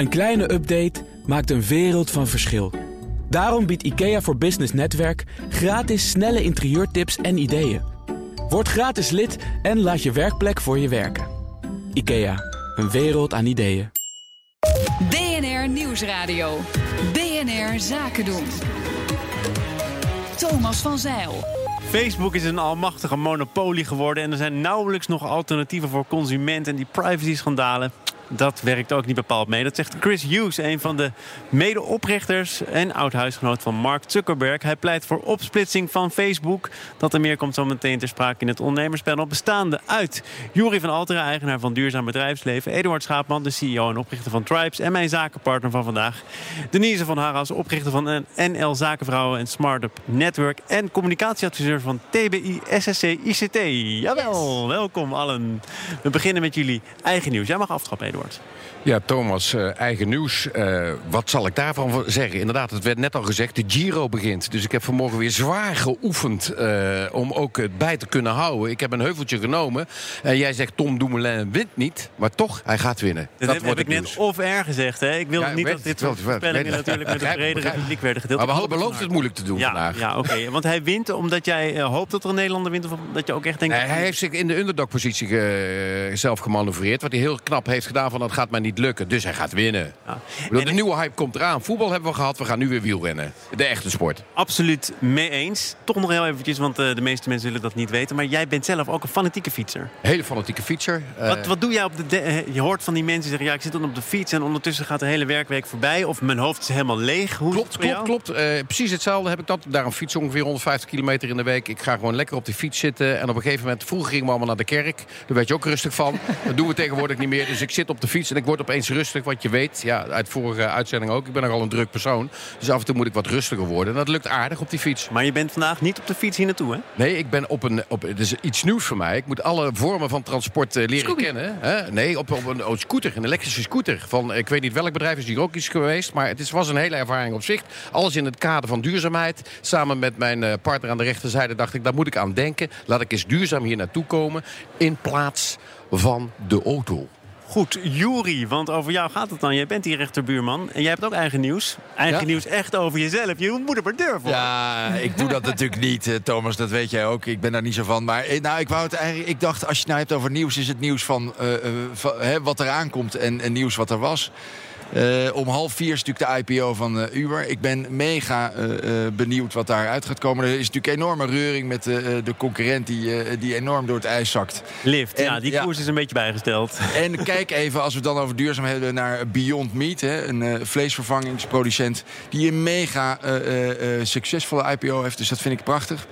Een kleine update maakt een wereld van verschil. Daarom biedt IKEA voor Business Netwerk gratis snelle interieurtips en ideeën. Word gratis lid en laat je werkplek voor je werken. IKEA, een wereld aan ideeën. BNR Nieuwsradio. BNR Zaken doen. Thomas van Zeil. Facebook is een almachtige monopolie geworden en er zijn nauwelijks nog alternatieven voor consumenten en die privacy-schandalen dat werkt ook niet bepaald mee. Dat zegt Chris Hughes, een van de medeoprichters en oud-huisgenoot van Mark Zuckerberg. Hij pleit voor opsplitsing van Facebook. Dat er meer komt zo meteen ter sprake in het ondernemerspanel. Bestaande uit Juri van Altera, eigenaar van Duurzaam Bedrijfsleven. Eduard Schaapman, de CEO en oprichter van Tribes. En mijn zakenpartner van vandaag, Denise van Haras, oprichter van NL Zakenvrouwen en Smartup Network. En communicatieadviseur van TBI SSC ICT. Jawel, welkom allen. We beginnen met jullie eigen nieuws. Jij mag aftrappen, Eduard. Ja, Thomas, uh, eigen nieuws. Uh, wat zal ik daarvan zeggen? Inderdaad, het werd net al gezegd, de Giro begint. Dus ik heb vanmorgen weer zwaar geoefend uh, om ook het bij te kunnen houden. Ik heb een heuveltje genomen. En jij zegt Tom Dumoulin wint niet, maar toch, hij gaat winnen. Dat, dat heb, wordt heb ik net of-er gezegd. Hè? Ik wil ja, niet dat dit soort voorspellingen natuurlijk met een bredere publiek werden gedeeld. Maar we hadden beloofd het moeilijk te doen ja, vandaag. Ja, oké. Okay. Want hij wint omdat jij hoopt dat er een Nederlander wint... of dat je ook echt denkt... Hij heeft zich in de underdog-positie zelf gemanoeuvreerd. Wat hij heel knap heeft gedaan van dat gaat mij niet lukken. Dus hij gaat winnen. Ja. Bedoel, de nieuwe hype komt eraan. Voetbal hebben we gehad. We gaan nu weer wielrennen. De echte sport. Absoluut mee eens. Toch nog heel eventjes, want uh, de meeste mensen zullen dat niet weten. Maar jij bent zelf ook een fanatieke fietser. Hele fanatieke fietser. Uh, wat, wat doe jij op de... de je hoort van die mensen zeggen... ja, ik zit dan op de fiets en ondertussen gaat de hele werkweek voorbij. Of mijn hoofd is helemaal leeg. Hoe klopt, klopt, klopt. Uh, precies hetzelfde heb ik dat. Daarom fiets ongeveer 150 kilometer in de week. Ik ga gewoon lekker op die fiets zitten. En op een gegeven moment... Vroeger gingen we allemaal naar de kerk. Daar werd je ook rustig van. dat doen we tegenwoordig niet meer. Dus ik zit op de fiets en ik word opeens rustig. Wat je weet, ja, uit vorige uitzending ook. Ik ben nogal een druk persoon. Dus af en toe moet ik wat rustiger worden. En dat lukt aardig op die fiets. Maar je bent vandaag niet op de fiets hier naartoe, hè? Nee, ik ben op een... Op, het is iets nieuws voor mij. Ik moet alle vormen van transport uh, leren Scooby. kennen. Hè? Nee, op, op een, een scooter, een elektrische scooter. Van, ik weet niet welk bedrijf is hier ook iets geweest. Maar het is, was een hele ervaring op zich. Alles in het kader van duurzaamheid. Samen met mijn uh, partner aan de rechterzijde dacht ik, daar moet ik aan denken. Laat ik eens duurzaam hier naartoe komen. In plaats van de auto. Goed, Juri, want over jou gaat het dan. Jij bent die rechterbuurman en jij hebt ook eigen nieuws. Eigen ja? nieuws echt over jezelf. Je moet er maar durven. Ja, ik doe dat natuurlijk niet, Thomas. Dat weet jij ook. Ik ben daar niet zo van. Maar nou, ik, wou het eigenlijk, ik dacht, als je het nou hebt over nieuws... is het nieuws van, uh, van hè, wat er aankomt en, en nieuws wat er was... Uh, om half vier is natuurlijk de IPO van uh, Uber. Ik ben mega uh, benieuwd wat daaruit gaat komen. Er is natuurlijk enorme reuring met de concurrent die, die enorm door het ijs zakt. Lift, en, ja, die koers is een beetje bijgesteld. En kijk even, als we het dan over duurzaam hebben, naar Beyond Meat. Hè, een vleesvervangingsproducent die een mega succesvolle IPO heeft. Dus dat vind ik prachtig.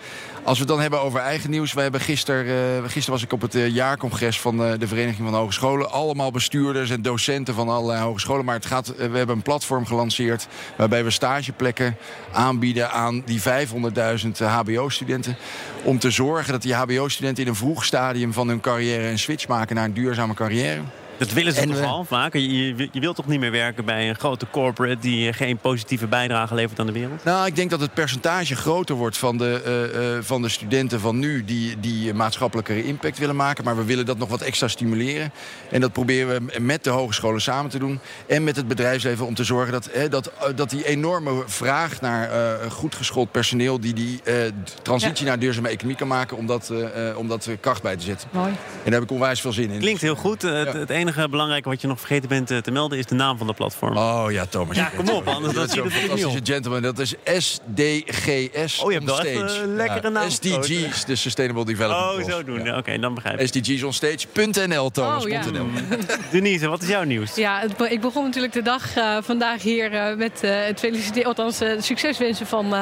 Als we het dan hebben over eigen nieuws. We hebben gister, uh, gisteren was ik op het uh, jaarcongres van uh, de Vereniging van Hogescholen. Allemaal bestuurders en docenten van allerlei hogescholen. Maar het gaat, we hebben een platform gelanceerd... waarbij we stageplekken aanbieden aan die 500.000 hbo-studenten. Om te zorgen dat die hbo-studenten in een vroeg stadium van hun carrière... een switch maken naar een duurzame carrière. Dat willen ze en, toch al vaak? Je, je, wilt toch niet meer werken bij een grote corporate... die geen positieve bijdrage levert aan de wereld? Nou, ik denk dat het percentage groter wordt van de, uh, uh, van de studenten van nu... Die, die maatschappelijke impact willen maken. Maar we willen dat nog wat extra stimuleren. En dat proberen we met de hogescholen samen te doen. En met het bedrijfsleven om te zorgen dat, uh, dat, dat die enorme vraag... naar goed geschoold personeel... die die transitie ja. naar duurzame economie kan maken... om dat, om dat kracht bij te zetten. Mooi. En daar heb ik onwijs veel zin in. Klinkt heel goed. Ja. Het, het enige belangrijke wat je nog vergeten bent te melden... is de naam van de platform. Oh ja, Thomas. Ja, kom op, anders dat, dat is fantastische gentleman. Dat is SDGS Oh, je hebt wel echt een lekkere naam. SDGs, de Sustainable Development Oh, zo doen. Oké, dan begrijp ik. SDGs on stage.nl, Thomas. Oh, ja. Denise, wat is jouw nieuws? Ja, ik begon natuurlijk de dag uh, vandaag hier uh, met het feliciteren... althans, succeswensen van,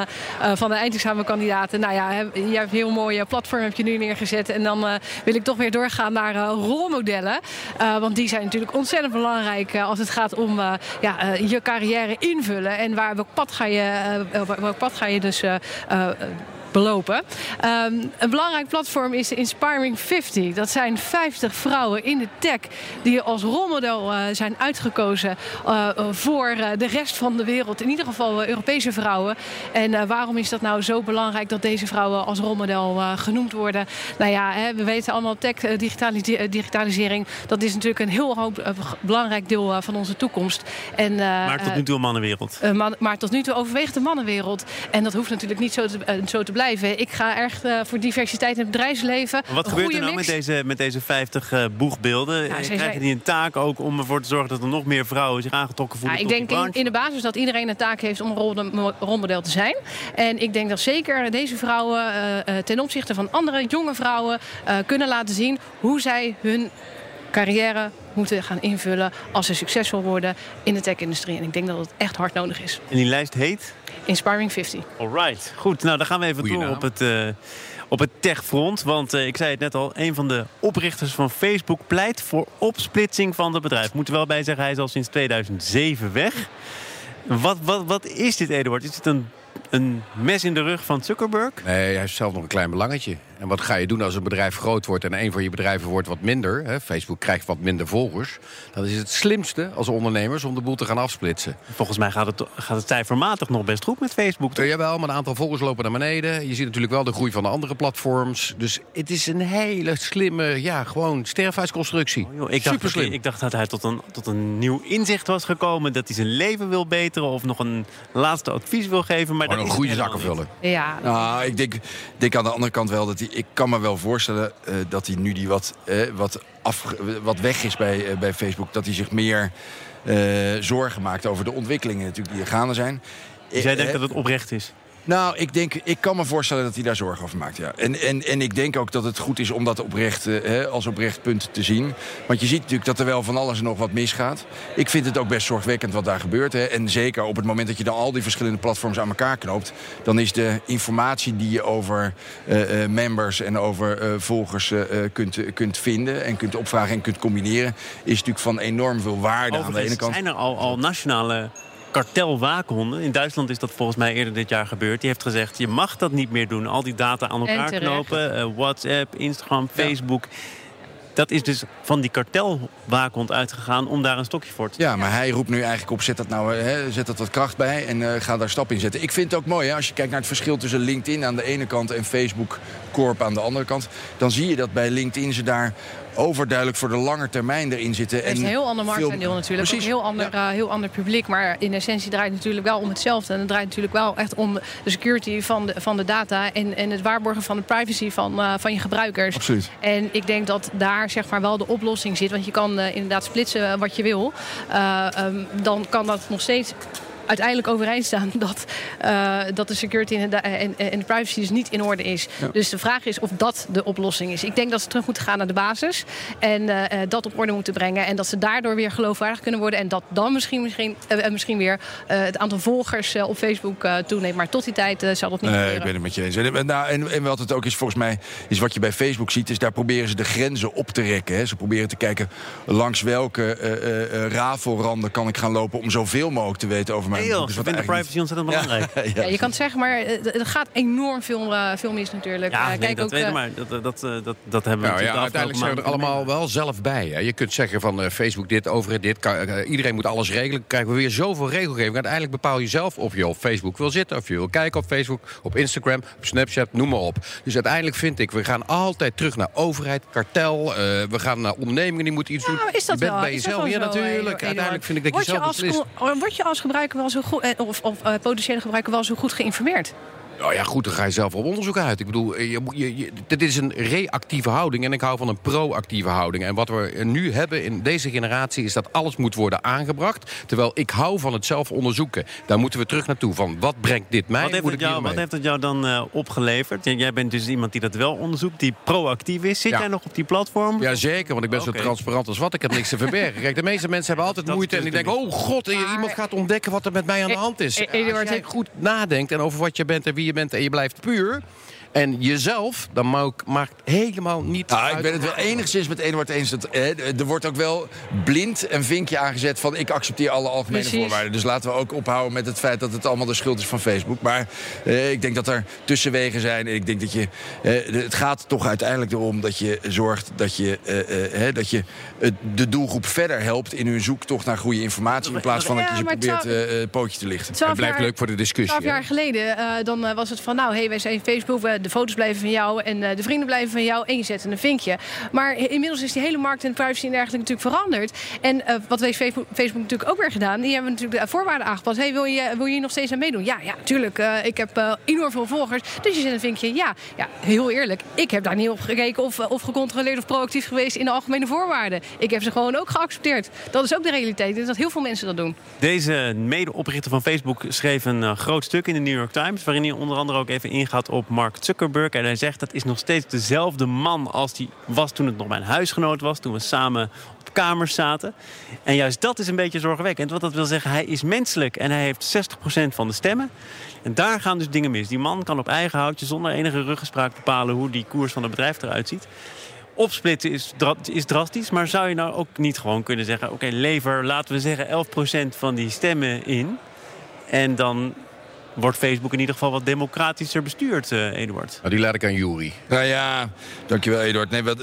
van de eindexamenkandidaten. Nou ja, je hebt een heel mooi platform heb je nu neergezet. En dan wil ik toch weer doorgaan naar rolmodellen. want die zijn natuurlijk ontzettend belangrijk als het gaat om ja, je carrière invullen. En waar, welk pad ga je, welk pad ga je dus belopen. Ehm, een belangrijk platform is de Inspiring 50. Dat zijn 50 vrouwen in de tech die als rolmodel uh, zijn uitgekozen uh, voor uh, de rest van de wereld. In ieder geval Europese vrouwen. En waarom is dat nou zo belangrijk dat deze vrouwen als rolmodel genoemd worden? Nou ja, hè, we weten allemaal tech, digitalis digitalisering. Dat is natuurlijk een heel hoop, belangrijk deel van onze toekomst. En, maar tot nu toe een mannenwereld. Man, maar tot nu toe overweegt de mannenwereld. En dat hoeft natuurlijk niet zo te, zo te blijven. Ik ga echt voor diversiteit in het bedrijfsleven. Wat gebeurt er nou met deze, met deze 50 boegbeelden? Ja, Krijgen die een taak ook om ervoor te zorgen dat er nog meer vrouwen zich aangetrokken voelen? Ja, ik denk in, in, de basis dat iedereen een taak heeft om een rolmodel te zijn. En ik denk dat zeker deze vrouwen uh, ten opzichte van andere jonge vrouwen kunnen laten zien hoe zij hun carrière moeten gaan invullen als ze succesvol worden in de tech-industrie. En ik denk dat het echt hard nodig is. En die lijst heet? Inspiring 50. Alright, goed. Nou, dan gaan we even Goeie door naam. op het... Uh, op het techfront. Want uh, ik zei het net al, een van de oprichters van Facebook pleit voor opsplitsing van het bedrijf. Moet er wel bij zeggen, hij is al sinds 2007 weg. Wat, wat, wat is dit, Eduard? Is het een een mes in de rug van Zuckerberg? Nee, hij heeft zelf nog een klein belangetje. En wat ga je doen als een bedrijf groot wordt en een van je bedrijven wordt wat minder? Hè, Facebook krijgt wat minder volgers. Dan is het slimste als ondernemers om de boel te gaan afsplitsen. Volgens mij gaat het, gaat het cijfermatig nog best goed met Facebook. Toch? Ja, jawel, maar een aantal volgers lopen naar beneden. Je ziet natuurlijk wel de groei van de andere platforms. Dus het is een hele slimme, ja, gewoon sterfhuisconstructie. Oh, ik, dacht, ik dacht dat hij tot een, tot een nieuw inzicht was gekomen. Dat hij zijn leven wil beteren of nog een laatste advies wil geven. Maar een goede zakken vullen. Ja. Nou, ik denk, denk aan de andere kant wel dat hij. Ik kan me wel voorstellen uh, dat hij nu die wat, uh, wat, af, wat weg is bij, uh, bij Facebook, dat hij zich meer zorgen maakt over de ontwikkelingen natuurlijk die er gaande zijn. Dus jij denkt dat het oprecht is? Nou, ik, denk, ik kan me voorstellen dat hij daar zorgen over maakt. Ja. En, en, en ik denk ook dat het goed is om dat oprecht, eh, als oprecht punt te zien. Want je ziet natuurlijk dat er wel van alles en nog wat misgaat. Ik vind het ook best zorgwekkend wat daar gebeurt. Hè. En zeker op het moment dat je dan al die verschillende platforms aan elkaar knoopt... dan is de informatie die je over uh, uh, members en over uh, volgers kunt, kunt vinden... en kunt opvragen en kunt combineren... is natuurlijk van enorm veel waarde aan de ene kant. zijn er al, al nationale kartelwaakhonden. In Duitsland is dat volgens mij eerder dit jaar gebeurd. Die heeft gezegd, je mag dat niet meer doen. Al die data aan elkaar knopen. Uh, WhatsApp, Instagram, Facebook... Ja. Dat is dus van die kartelwaakhond uitgegaan om daar een stokje voor te Ja, maar hij roept nu eigenlijk op, zet dat nou hè, zet dat wat kracht bij en uh, ga daar stap in zetten. Ik vind het ook mooi, hè, als je kijkt naar het verschil tussen LinkedIn aan de ene kant en Facebook Corp aan de andere kant. Dan zie je dat bij LinkedIn ze daar overduidelijk voor de lange termijn erin zitten. Het is een heel ander marktaandeel natuurlijk. Precies. Een heel ander, ja. uh, heel ander publiek. Maar in essentie draait het natuurlijk wel om hetzelfde. En het draait natuurlijk wel echt om de security van de, van de data... en, en het waarborgen van de privacy van, uh, van je gebruikers. Absoluut. En ik denk dat daar zeg maar wel de oplossing zit. Want je kan uh, inderdaad splitsen wat je wil. Um, dan kan dat nog steeds uiteindelijk overeind staan dat, uh, dat de security en de, en, en de, privacy dus niet in orde is. Ja. Dus de vraag is of dat de oplossing is. Ik denk dat ze terug moeten gaan naar de basis en uh, dat op orde moeten brengen. En dat ze daardoor weer geloofwaardig kunnen worden. En dat dan misschien, misschien, uh, misschien weer het aantal volgers op Facebook toeneemt. Maar tot die tijd zal dat niet nee, gebeuren. ik ben het met je eens. En, nou, en, en, wat het ook is, volgens mij, is wat je bij Facebook ziet, is daar proberen ze de grenzen op te rekken. Hè. Ze proberen te kijken langs welke rafelranden kan ik gaan lopen om zoveel mogelijk te weten over mijn Heel, dus vinden privacy ontzettend belangrijk. Ja, ja, je kan het zeggen, maar er gaat enorm veel, uh, veel mis natuurlijk. Ja, uh, nee, dat ook, weten maar. Dat, dat, dat, dat hebben we nou, ja, Uiteindelijk zijn we er allemaal wel zelf bij. Hè. Je kunt zeggen van uh, Facebook dit, over dit. Kan, iedereen moet alles regelen. krijgen we weer zoveel regelgeving. Uiteindelijk bepaal je zelf of je op Facebook wil zitten. Of je wil kijken op Facebook, op Instagram, op Snapchat, noem maar op. Dus uiteindelijk vind ik, we gaan altijd terug naar overheid, kartel. we gaan naar ondernemingen die moeten iets doen. Is dat je bent wel? bij jezelf. Ja, natuurlijk. Uiteindelijk vind ik dat je zelf beslist. Word je als gebruiker wel zo goed, of, of uh, potentiële gebruiker wel zo goed geïnformeerd? Nou ja, goed, dan ga je zelf op onderzoek uit. Ik bedoel, je, je, je, dit is een reactieve houding en ik hou van een proactieve houding. En wat we nu hebben in deze generatie is dat alles moet worden aangebracht. Terwijl ik hou van het zelf onderzoeken. Daar moeten we terug naartoe. Van wat brengt dit mij? Wat heeft, het jou, wat heeft het jou dan uh, opgeleverd? Jij bent dus iemand die dat wel onderzoekt, die proactief is. Zit ja. jij nog op die platform? Jazeker, want ik ben okay. zo transparant als wat. Ik heb niks te verbergen. Kijk, de meeste mensen hebben altijd moeite en die denken... oh god, maar... iemand gaat ontdekken wat er met mij aan de hand is. Als jij goed nadenkt en over wat je bent en wie je bent en je blijft puur En jezelf, dan maakt, maakt helemaal niet Nou, uit. ik ben het wel enigszins met Eduard eens. Dat, eh, er wordt ook wel blind een vinkje aangezet van... ik accepteer alle algemene Precies. voorwaarden. Dus laten we ook ophouden met het feit dat het allemaal de schuld is van Facebook. Maar eh, ik denk dat er tussenwegen zijn. En ik denk dat je... eh, het gaat toch uiteindelijk erom dat je zorgt dat je, eh, eh, hè, dat je het- de doelgroep verder helpt... in hun zoektocht naar goede informatie... in plaats van dat je ze het probeert zou- eh, pootje te lichten. Het blijft jaar- leuk voor de discussie. Twaalf jaar geleden, eh, dan was het van... nou, hey, wij zijn Facebook, de foto's blijven van jou... en eh, de vrienden blijven van jou en je zet een vinkje. Maar inmiddels is die hele markt en privacy en dergelijke natuurlijk veranderd. En eh, wat heeft Facebook, natuurlijk ook weer gedaan... die hebben natuurlijk de voorwaarden aangepast. Hey, wil, je, wil je hier nog steeds aan meedoen? Ja, ja, tuurlijk. eh, ik heb eh, enorm veel volgers. Dus je zet een vinkje ja. Ja, heel eerlijk. Ik heb daar niet op gekeken of, of gecontroleerd of proactief geweest... in de algemene voorwaarden. Ik heb ze gewoon ook geaccepteerd. Dat is ook de realiteit. Denk dat heel veel mensen dat doen. Deze medeoprichter van Facebook schreef een eh, groot stuk in de New York Times... waarin hij onder andere ook even ingaat op Mark Zuckerberg. En hij zegt dat is nog steeds dezelfde man als die was toen het nog mijn huisgenoot was... toen we samen op kamers zaten. En juist dat is een beetje zorgwekkend. Want dat wil zeggen, hij is menselijk en hij heeft 60% van de stemmen. En daar gaan dus dingen mis. Die man kan op eigen houtje zonder enige ruggespraak bepalen... hoe die koers van het bedrijf eruit ziet. Opsplitsen is, is drastisch, maar zou je nou ook niet gewoon kunnen zeggen... oké, lever, laten we zeggen, 11% van die stemmen in... en dan wordt Facebook in ieder geval wat democratischer bestuurd, eh, Eduard. Nou, die laat ik aan Jury. Nou ja, dankjewel Eduard. Nee, wat,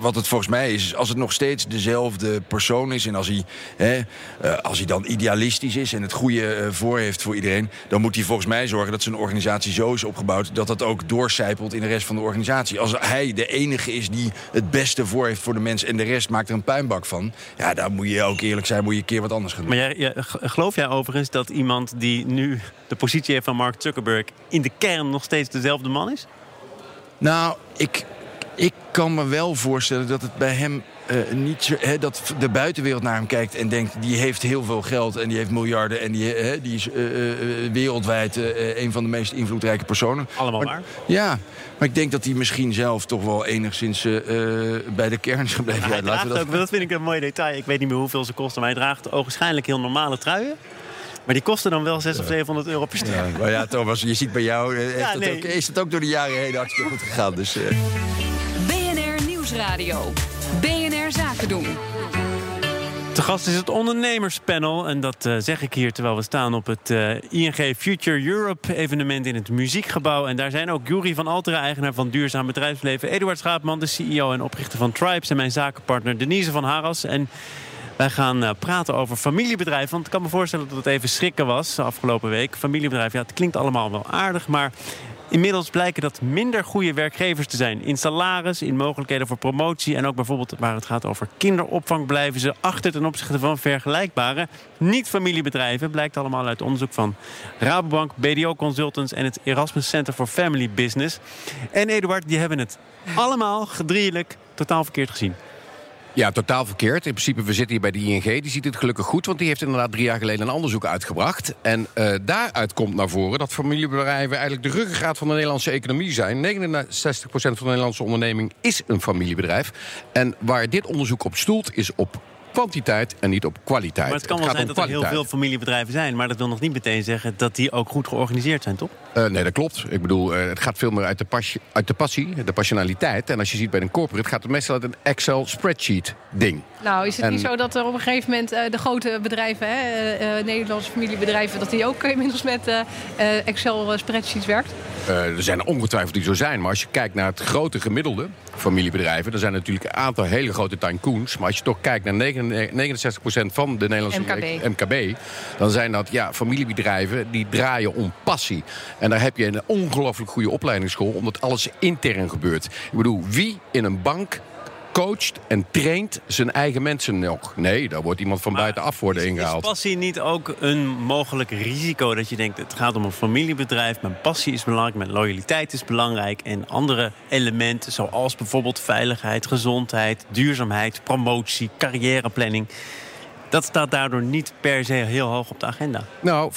wat het volgens mij is, is als het nog steeds dezelfde persoon is... en als hij, hè, eh, als hij dan idealistisch is en het goede eh, voor heeft voor iedereen... dan moet hij volgens mij zorgen dat zijn organisatie zo is opgebouwd... dat dat ook doorcijpelt in de rest van de organisatie. Als hij de enige is die het beste voor heeft voor de mens... en de rest maakt er een puinbak van... ja, dan moet je ook eerlijk zijn, moet je een keer wat anders gaan doen. Maar jij, geloof jij overigens dat iemand die nu de positie van Mark Zuckerberg... in de kern nog steeds dezelfde man is? Nou, ik, ik kan me wel voorstellen dat het bij hem eh, niet zo, hè, dat de buitenwereld naar hem kijkt en denkt... die heeft heel veel geld en die heeft miljarden... en die, hè, die is eh, eh, wereldwijd een van de meest invloedrijke personen. Allemaal Maar- waar. Ja, maar ik denk dat hij misschien zelf toch wel enigszins bij de kern is gebleven. Ja, draagt dat... ook, dat vind ik een mooi detail. Ik weet niet meer hoeveel ze kosten, maar hij draagt ogenschijnlijk heel normale truien. Maar die kosten dan wel 600 of 700 euro per stuk. Ja, maar ja, Thomas, je ziet bij jou eh, heeft Ja, dat nee. ook, is het ook door de jaren heen hartstikke goed gegaan. Dus, eh, BNR Nieuwsradio. BNR Zaken doen. Te gast is het ondernemerspanel. En dat eh, zeg ik hier terwijl we staan op het eh, ING Future Europe evenement in het Muziekgebouw. En daar zijn ook Jury van Altera, eigenaar van Duurzaam Bedrijfsleven. Eduard Schaapman, de CEO en oprichter van Tribes. En mijn zakenpartner Denise van Haras. En wij gaan eh, praten over familiebedrijven. Want ik kan me voorstellen dat het even schrikken was afgelopen week. Familiebedrijf, ja, het klinkt allemaal wel aardig. Maar inmiddels blijken dat minder goede werkgevers te zijn. In salaris, in mogelijkheden voor promotie. En ook bijvoorbeeld waar het gaat over kinderopvang... blijven ze achter ten opzichte van vergelijkbare niet-familiebedrijven. Blijkt allemaal uit onderzoek van Rabobank, BDO Consultants... en het Erasmus Center for Family Business. En Eduard, die hebben het allemaal gedrielijk totaal verkeerd gezien. Ja, totaal verkeerd. In principe, we zitten hier bij de ING. Die ziet het gelukkig goed, want die heeft inderdaad drie jaar geleden een onderzoek uitgebracht. En eh, daaruit komt naar voren dat familiebedrijven eigenlijk de ruggengraat van de Nederlandse economie zijn. 69% van de Nederlandse onderneming is een familiebedrijf. En waar dit onderzoek op stoelt, is op kwantiteit en niet op kwaliteit. Maar het kan wel zijn dat er heel veel familiebedrijven zijn. Maar dat wil nog niet meteen zeggen dat die ook goed georganiseerd zijn, toch? Eh, nee, dat klopt. Ik bedoel, eh, het gaat veel meer uit de, passie, uit de passie, de passionaliteit. En als je ziet bij een corporate, gaat het meestal uit een Excel-spreadsheet-ding. Nou, is het En- niet zo dat er op een gegeven moment eh, de grote bedrijven, hè, Nederlandse familiebedrijven, dat die ook inmiddels met eh, eh, Excel-spreadsheets werkt? Eh, er zijn er ongetwijfeld die zo zijn. Maar als je kijkt naar het grote gemiddelde familiebedrijven... dan zijn er natuurlijk een aantal hele grote tycoons. Maar als je toch kijkt naar 69% van de Nederlandse MKB. MKB... dan zijn dat ja, familiebedrijven die draaien om passie. En daar heb je een ongelooflijk goede opleidingsschool... omdat alles intern gebeurt. Ik bedoel, wie in een bank coacht en traint zijn eigen mensen nog? Nee, daar wordt iemand van buitenaf worden is, ingehaald. Is passie niet ook een mogelijk risico dat je denkt... het gaat om een familiebedrijf, mijn passie is belangrijk... mijn loyaliteit is belangrijk en andere elementen... zoals bijvoorbeeld veiligheid, gezondheid, duurzaamheid... promotie, carrièreplanning... dat staat daardoor niet per se heel hoog op de agenda. Nou, 50%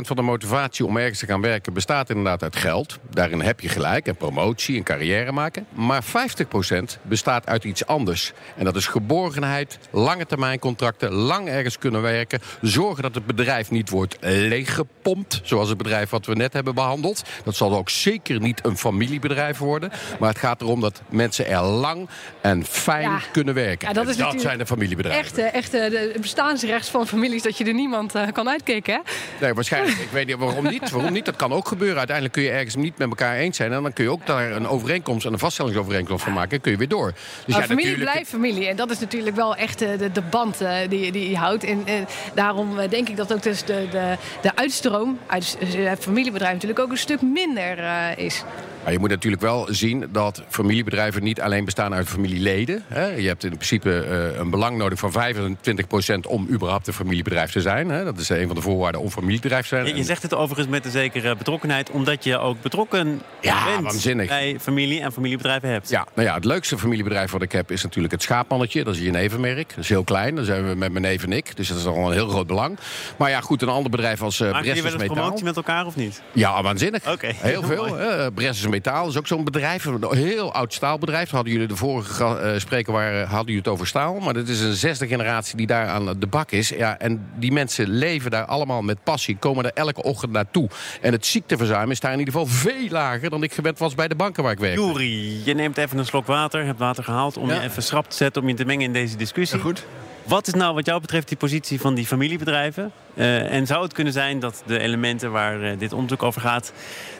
van de motivatie om ergens te gaan werken bestaat inderdaad uit geld. Daarin heb je gelijk, en promotie en carrière maken. Maar 50% bestaat uit iets anders. En dat is geborgenheid, lange termijn contracten, lang ergens kunnen werken. Zorgen dat het bedrijf niet wordt leeggepompt, zoals het bedrijf wat we net hebben behandeld. Dat zal ook zeker niet een familiebedrijf worden. Maar het gaat erom dat mensen er lang en fijn Ja. kunnen werken. Ja, dat is En dat natuurlijk zijn de familiebedrijven. Echt, eh, echt bestaansrechts van families dat je er niemand eh, kan uitkicken. Hè? Nee, waarschijnlijk. Ik weet niet waarom niet. Waarom niet? Dat kan ook gebeuren. Uiteindelijk kun je ergens niet met elkaar eens zijn. En dan kun je ook daar een overeenkomst en een vaststellingsovereenkomst van maken. En kun je weer door. Dus ja, familie natuurlijk- blijft familie. En dat is natuurlijk wel echt de, de band eh, die, die je houdt. En eh, daarom eh, denk ik dat ook dus de, de, de uitstroom uit het familiebedrijf natuurlijk ook een stuk minder is. Maar je moet natuurlijk wel zien dat familiebedrijven niet alleen bestaan uit familieleden. Hè. Je hebt in principe eh, een belang nodig van 25% om überhaupt een familiebedrijf te zijn. Hè. Dat is een van de voorwaarden om familiebedrijf te zijn. Je, je zegt het overigens met een zekere betrokkenheid, omdat je ook betrokken Ja, bent waanzinnig. bij familie en familiebedrijven hebt. Ja, nou ja, het leukste familiebedrijf wat ik heb is natuurlijk het schaapmannetje. Dat is je nevenmerk. Dat is heel klein. Daar zijn we met mijn neef en ik. Dus dat is al een heel groot belang. Maar ja, goed, een ander bedrijf als uh, jullie Bressus wel eens Metaal. promotie met elkaar of niet? Ja, waanzinnig. Oké. Heel veel. Bressus Metaal is ook zo'n bedrijf. Een heel oud staalbedrijf. Hadden jullie de vorige eh, spreker waar eh, hadden jullie het over staal. Maar dit is een zesde generatie die daar aan de bak is. Ja, en die mensen leven daar allemaal met passie. Komen er elke ochtend naartoe. En het ziekteverzuim is daar in ieder geval veel lager dan ik gewend was bij de banken waar ik werkte. Juri, je neemt even een slok water, hebt water gehaald om Ja. je even schrap te zetten, om je te mengen in deze discussie. Ja, goed. Wat is nou wat jou betreft die positie van die familiebedrijven? Eh, en zou het kunnen zijn dat de elementen waar eh, dit onderzoek over gaat,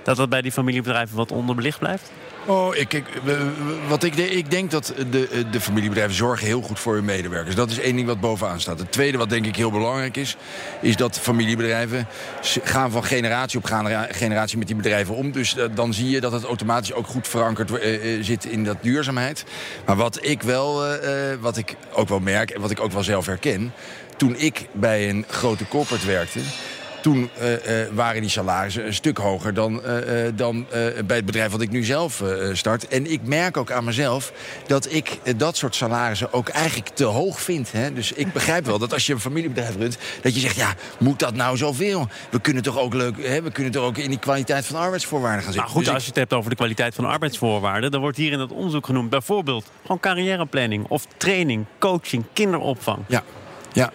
dat dat bij die familiebedrijven wat onderbelicht blijft? Oh, ik, wat ik, ik denk dat de, de familiebedrijven zorgen heel goed voor hun medewerkers. Dat is één ding wat bovenaan staat. Het tweede wat denk ik heel belangrijk is... is dat familiebedrijven gaan van generatie op genera- generatie met die bedrijven om. Dus dan zie je dat het automatisch ook goed verankerd eh, eh, zit in dat duurzaamheid. Maar wat ik wel, eh, wat ik ook wel merk en wat ik ook wel zelf herken... toen ik bij een grote corporate werkte... Toen eh, eh, waren die salarissen een stuk hoger dan, eh, dan bij het bedrijf wat ik nu zelf start. En ik merk ook aan mezelf dat ik dat soort salarissen ook eigenlijk te hoog vind. Hè? Dus ik begrijp wel dat als je een familiebedrijf runt, dat je zegt, ja, moet dat nou zoveel? We kunnen toch ook leuk, hè? we kunnen toch ook in die kwaliteit van arbeidsvoorwaarden gaan Nou zitten. goed, Dus als je het hebt over de kwaliteit van de arbeidsvoorwaarden, dan wordt hier in dat onderzoek genoemd bijvoorbeeld gewoon carrièreplanning of training, coaching, kinderopvang. Ja, ja.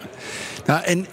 Nou, en,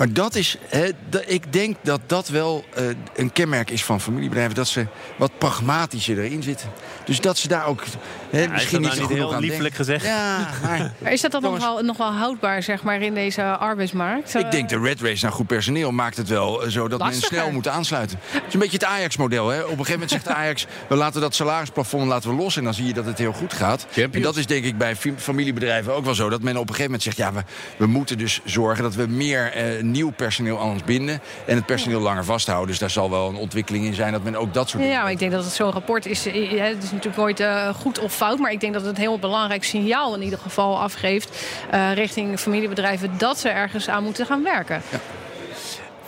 maar dat is, hè, da- ik denk dat dat wel eh, een kenmerk is van familiebedrijven. Dat ze wat pragmatischer erin zitten. Dus dat ze daar ook hè, is misschien dat niet nou niet heel liefelijk gezegd? Ja, maar Maar is dat dan nog wel, nog wel houdbaar zeg maar, in deze arbeidsmarkt? ik denk de red race naar goed personeel maakt het wel eh, zo dat men snel moet aansluiten. Het is een beetje het Ajax-model. Hè? Op een gegeven moment zegt Ajax, we laten dat salarisplafond laten we los. En dan zie je dat het heel goed gaat. Champions. En dat is denk ik bij familiebedrijven ook wel zo. Dat men op een gegeven moment zegt, ja, we, we moeten dus zorgen dat we meer eh, nieuw personeel aan ons binden. En het personeel langer vasthouden. Dus daar zal wel een ontwikkeling in zijn dat men ook dat soort Ja, dingen maar ik denk dat het zo'n rapport is. eh, Het is natuurlijk nooit eh, goed of fout. Maar ik denk dat het een heel belangrijk signaal in ieder geval afgeeft. eh, richting familiebedrijven dat ze ergens aan moeten gaan werken.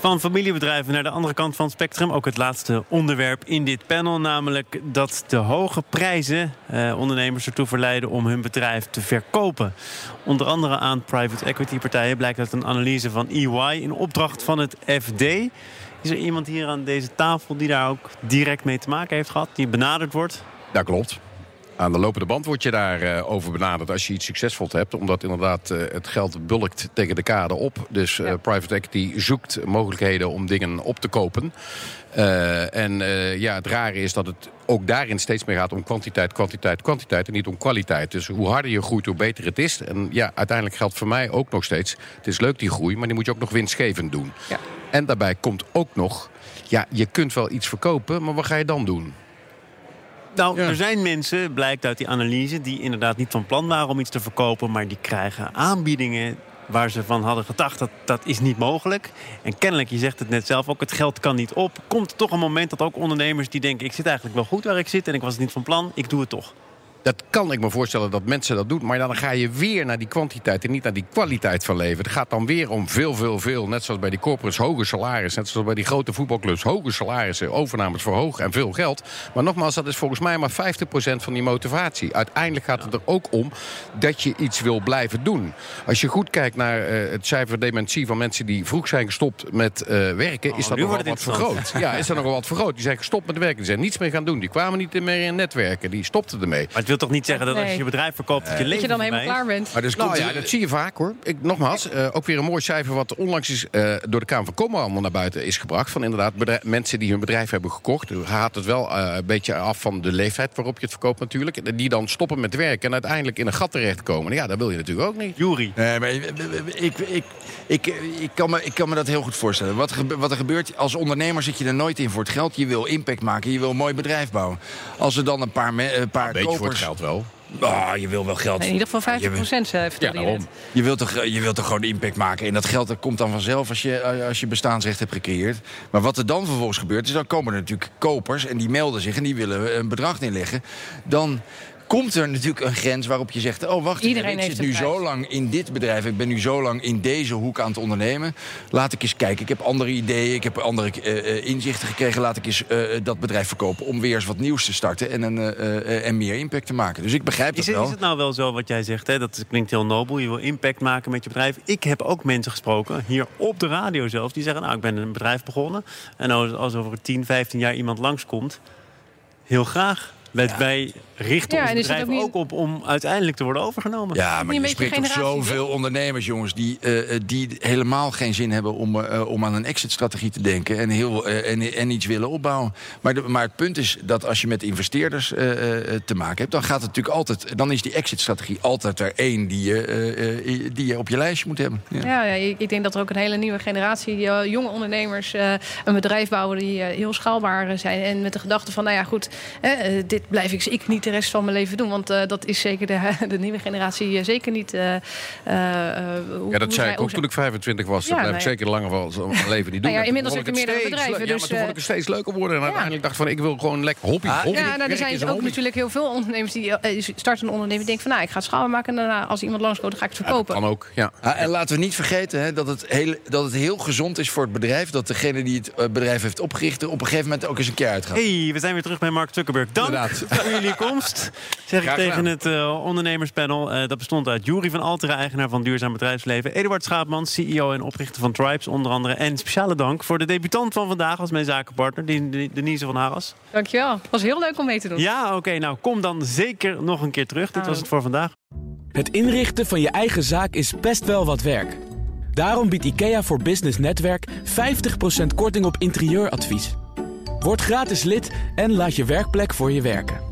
Van familiebedrijven naar de andere kant van het spectrum. Ook het laatste onderwerp in dit panel. Namelijk dat de hoge prijzen eh, ondernemers ertoe verleiden om hun bedrijf te verkopen. Onder andere aan private equity partijen blijkt uit een analyse van EY in opdracht van het FD. Is er iemand hier aan deze tafel die daar ook direct mee te maken heeft gehad? Die benaderd wordt? Dat klopt. Aan de lopende band word je daarover over benaderd als je iets succesvols hebt. Omdat inderdaad eh, het geld bulkt tegen de kade op. Dus eh, Ja. private equity zoekt mogelijkheden om dingen op te kopen. Eh, en eh, ja, het rare is dat het ook daarin steeds meer gaat om kwantiteit, kwantiteit, kwantiteit. En niet om kwaliteit. Dus hoe harder je groeit, hoe beter het is. En ja, uiteindelijk geldt voor mij ook nog steeds. Het is leuk die groei, maar die moet je ook nog winstgevend doen. Ja. En daarbij komt ook nog. Ja, je kunt wel iets verkopen, maar wat ga je dan doen? Nou, Ja. er zijn mensen, blijkt uit die analyse, die inderdaad niet van plan waren om iets te verkopen, maar die krijgen aanbiedingen waar ze van hadden gedacht dat dat is niet mogelijk. En kennelijk, je zegt het net zelf ook, het geld kan niet op. Komt er toch een moment dat ook ondernemers die denken, ik zit eigenlijk wel goed waar ik zit en ik was het niet van plan, ik doe het toch. Dat kan ik me voorstellen dat mensen dat doen. Maar dan ga je weer naar die kwantiteit en niet naar die kwaliteit van leven. Het gaat dan weer om veel, veel, veel. Net zoals bij die corporates, hoge salarissen. Net zoals bij die grote voetbalclubs, hoge salarissen. Overnames voor hoog en veel geld. Maar nogmaals, dat is volgens mij maar 50% van die motivatie. Uiteindelijk gaat het er ook om dat je iets wil blijven doen. Als je goed kijkt naar uh, het cijfer dementie van mensen die vroeg zijn gestopt met uh, werken, Oh, is dat nogal wat vergroot. Ja, is dat nogal wat vergroot. Die zijn gestopt met werken. Die zijn niets meer gaan doen. Die kwamen niet meer in netwerken. Die stopten ermee. Wil toch niet zeggen dat als je je bedrijf verkoopt... dat je Dat leven je dan helemaal klaar bent. Maar dus Nou komt ja, er- dat zie je vaak hoor. Ik, nogmaals, eh, ook weer een mooi cijfer wat onlangs is, eh, door de Kamer van Koophandel naar buiten is gebracht. Van inderdaad bedrijf- mensen die hun bedrijf hebben gekocht. U Gaat het wel eh, een beetje af van de leeftijd waarop je het verkoopt natuurlijk. Die dan stoppen met werken en uiteindelijk in een gat terechtkomen. Ja, dat wil je natuurlijk ook niet. Jury. Nee, maar ik, ik, ik, ik, ik, kan me, ik kan me dat heel goed voorstellen. Wat, er gebe- wat er gebeurt, als ondernemer zit je er nooit in voor het geld. Je wil impact maken, je wil een mooi bedrijf bouwen. Als er dan een paar, me- een paar kopers... geld wel. Ah, je wil wel geld. In ieder geval 50 procent, Ja, vertelde je daarom. net. Je wilt, toch, je wilt toch gewoon impact maken. En dat geld dat komt dan vanzelf als je, als je bestaansrecht hebt gecreëerd. Maar wat er dan vervolgens gebeurt, is dan komen er natuurlijk kopers... en die melden zich en die willen een bedrag neerleggen. Dan komt er natuurlijk een grens waarop je zegt... oh, wacht, Iedereen ik zit nu zo lang in dit bedrijf... ik ben nu zo lang in deze hoek aan het ondernemen. Laat ik eens kijken, ik heb andere ideeën... ik heb andere eh, eh, inzichten gekregen. Laat ik eens eh, dat bedrijf verkopen om weer eens wat nieuws te starten... en, een, eh, eh, en meer impact te maken. Dus ik begrijp Is dat het, wel. is het nou wel zo wat jij zegt? Hè? Dat klinkt heel nobel. Je wil impact maken met je bedrijf. Ik heb ook mensen gesproken, hier op de radio zelfs... die zeggen, nou, ik ben een bedrijf begonnen. En als, als over 10, 15 jaar iemand langskomt... heel graag. Wij, wij richten Ja, ons bedrijf ook op om uiteindelijk te worden overgenomen. Ja, maar je spreekt toch zoveel ondernemers, jongens... die, eh, eh, die helemaal geen zin hebben om, eh, om aan een exit-strategie te denken... En, heel, eh, en, en iets willen opbouwen. Maar, de, maar het punt is dat als je met investeerders eh, eh, te maken hebt... dan gaat het natuurlijk altijd... dan is die exit-strategie altijd er één die je, eh, eh, die je op je lijstje moet hebben. Ja. Ja, ja, ik ik denk dat er ook een hele nieuwe generatie jonge ondernemers eh, een bedrijf bouwen die heel schaalbaar zijn. En met de gedachte van, nou ja, goed, dit blijf ik, ik niet rest van mijn leven doen. Want eh, dat is zeker de, de nieuwe generatie eh, zeker niet. eh, eh, eh, hoe- Ja, dat zei ik ook toen ik 25 was. Ja, Dat blijf nou ik ja. zeker langer van mijn leven niet doen. Nou ja, En toen inmiddels heeft ik meerdere steeds bedrijven, leuk- Ja, maar dus, toen vond ik het steeds leuker worden. En uiteindelijk dacht ik van, ik wil gewoon lekker hobby. Ah, hobby. Ja, nou, er zijn ook hobby. natuurlijk heel veel ondernemers die starten een onderneming. Die denken van, nou, ik ga het schaalbaar maken. En daarna, als iemand langskomt, dan ga ik het Ja, dat verkopen. kan ook, ja. Ah, en laten we niet vergeten hè, dat, het heel, dat het heel gezond is voor het bedrijf... dat degene die het bedrijf heeft opgericht... er op een gegeven moment ook eens een keer uitgaat. Hey, we zijn weer terug bij Mark Zuckerberg. Dank Inderdaad. voor jullie komst. Zeg ik tegen het eh, ondernemerspanel. Eh, dat bestond uit Jury van Altera, eigenaar van Duurzaam Bedrijfsleven. Eduard Schaapman, CEO en oprichter van Tribes onder andere. En speciale dank voor de debutant van vandaag als mijn zakenpartner, Denise van Haras. Dankjewel. Het was heel leuk om mee te doen. Ja, oké. nou, kom dan zeker nog een keer terug. Dit was het voor vandaag. Het inrichten van je eigen zaak is best wel wat werk. Daarom biedt IKEA voor Business Netwerk 50% korting op interieuradvies. Word gratis lid en laat je werkplek voor je werken.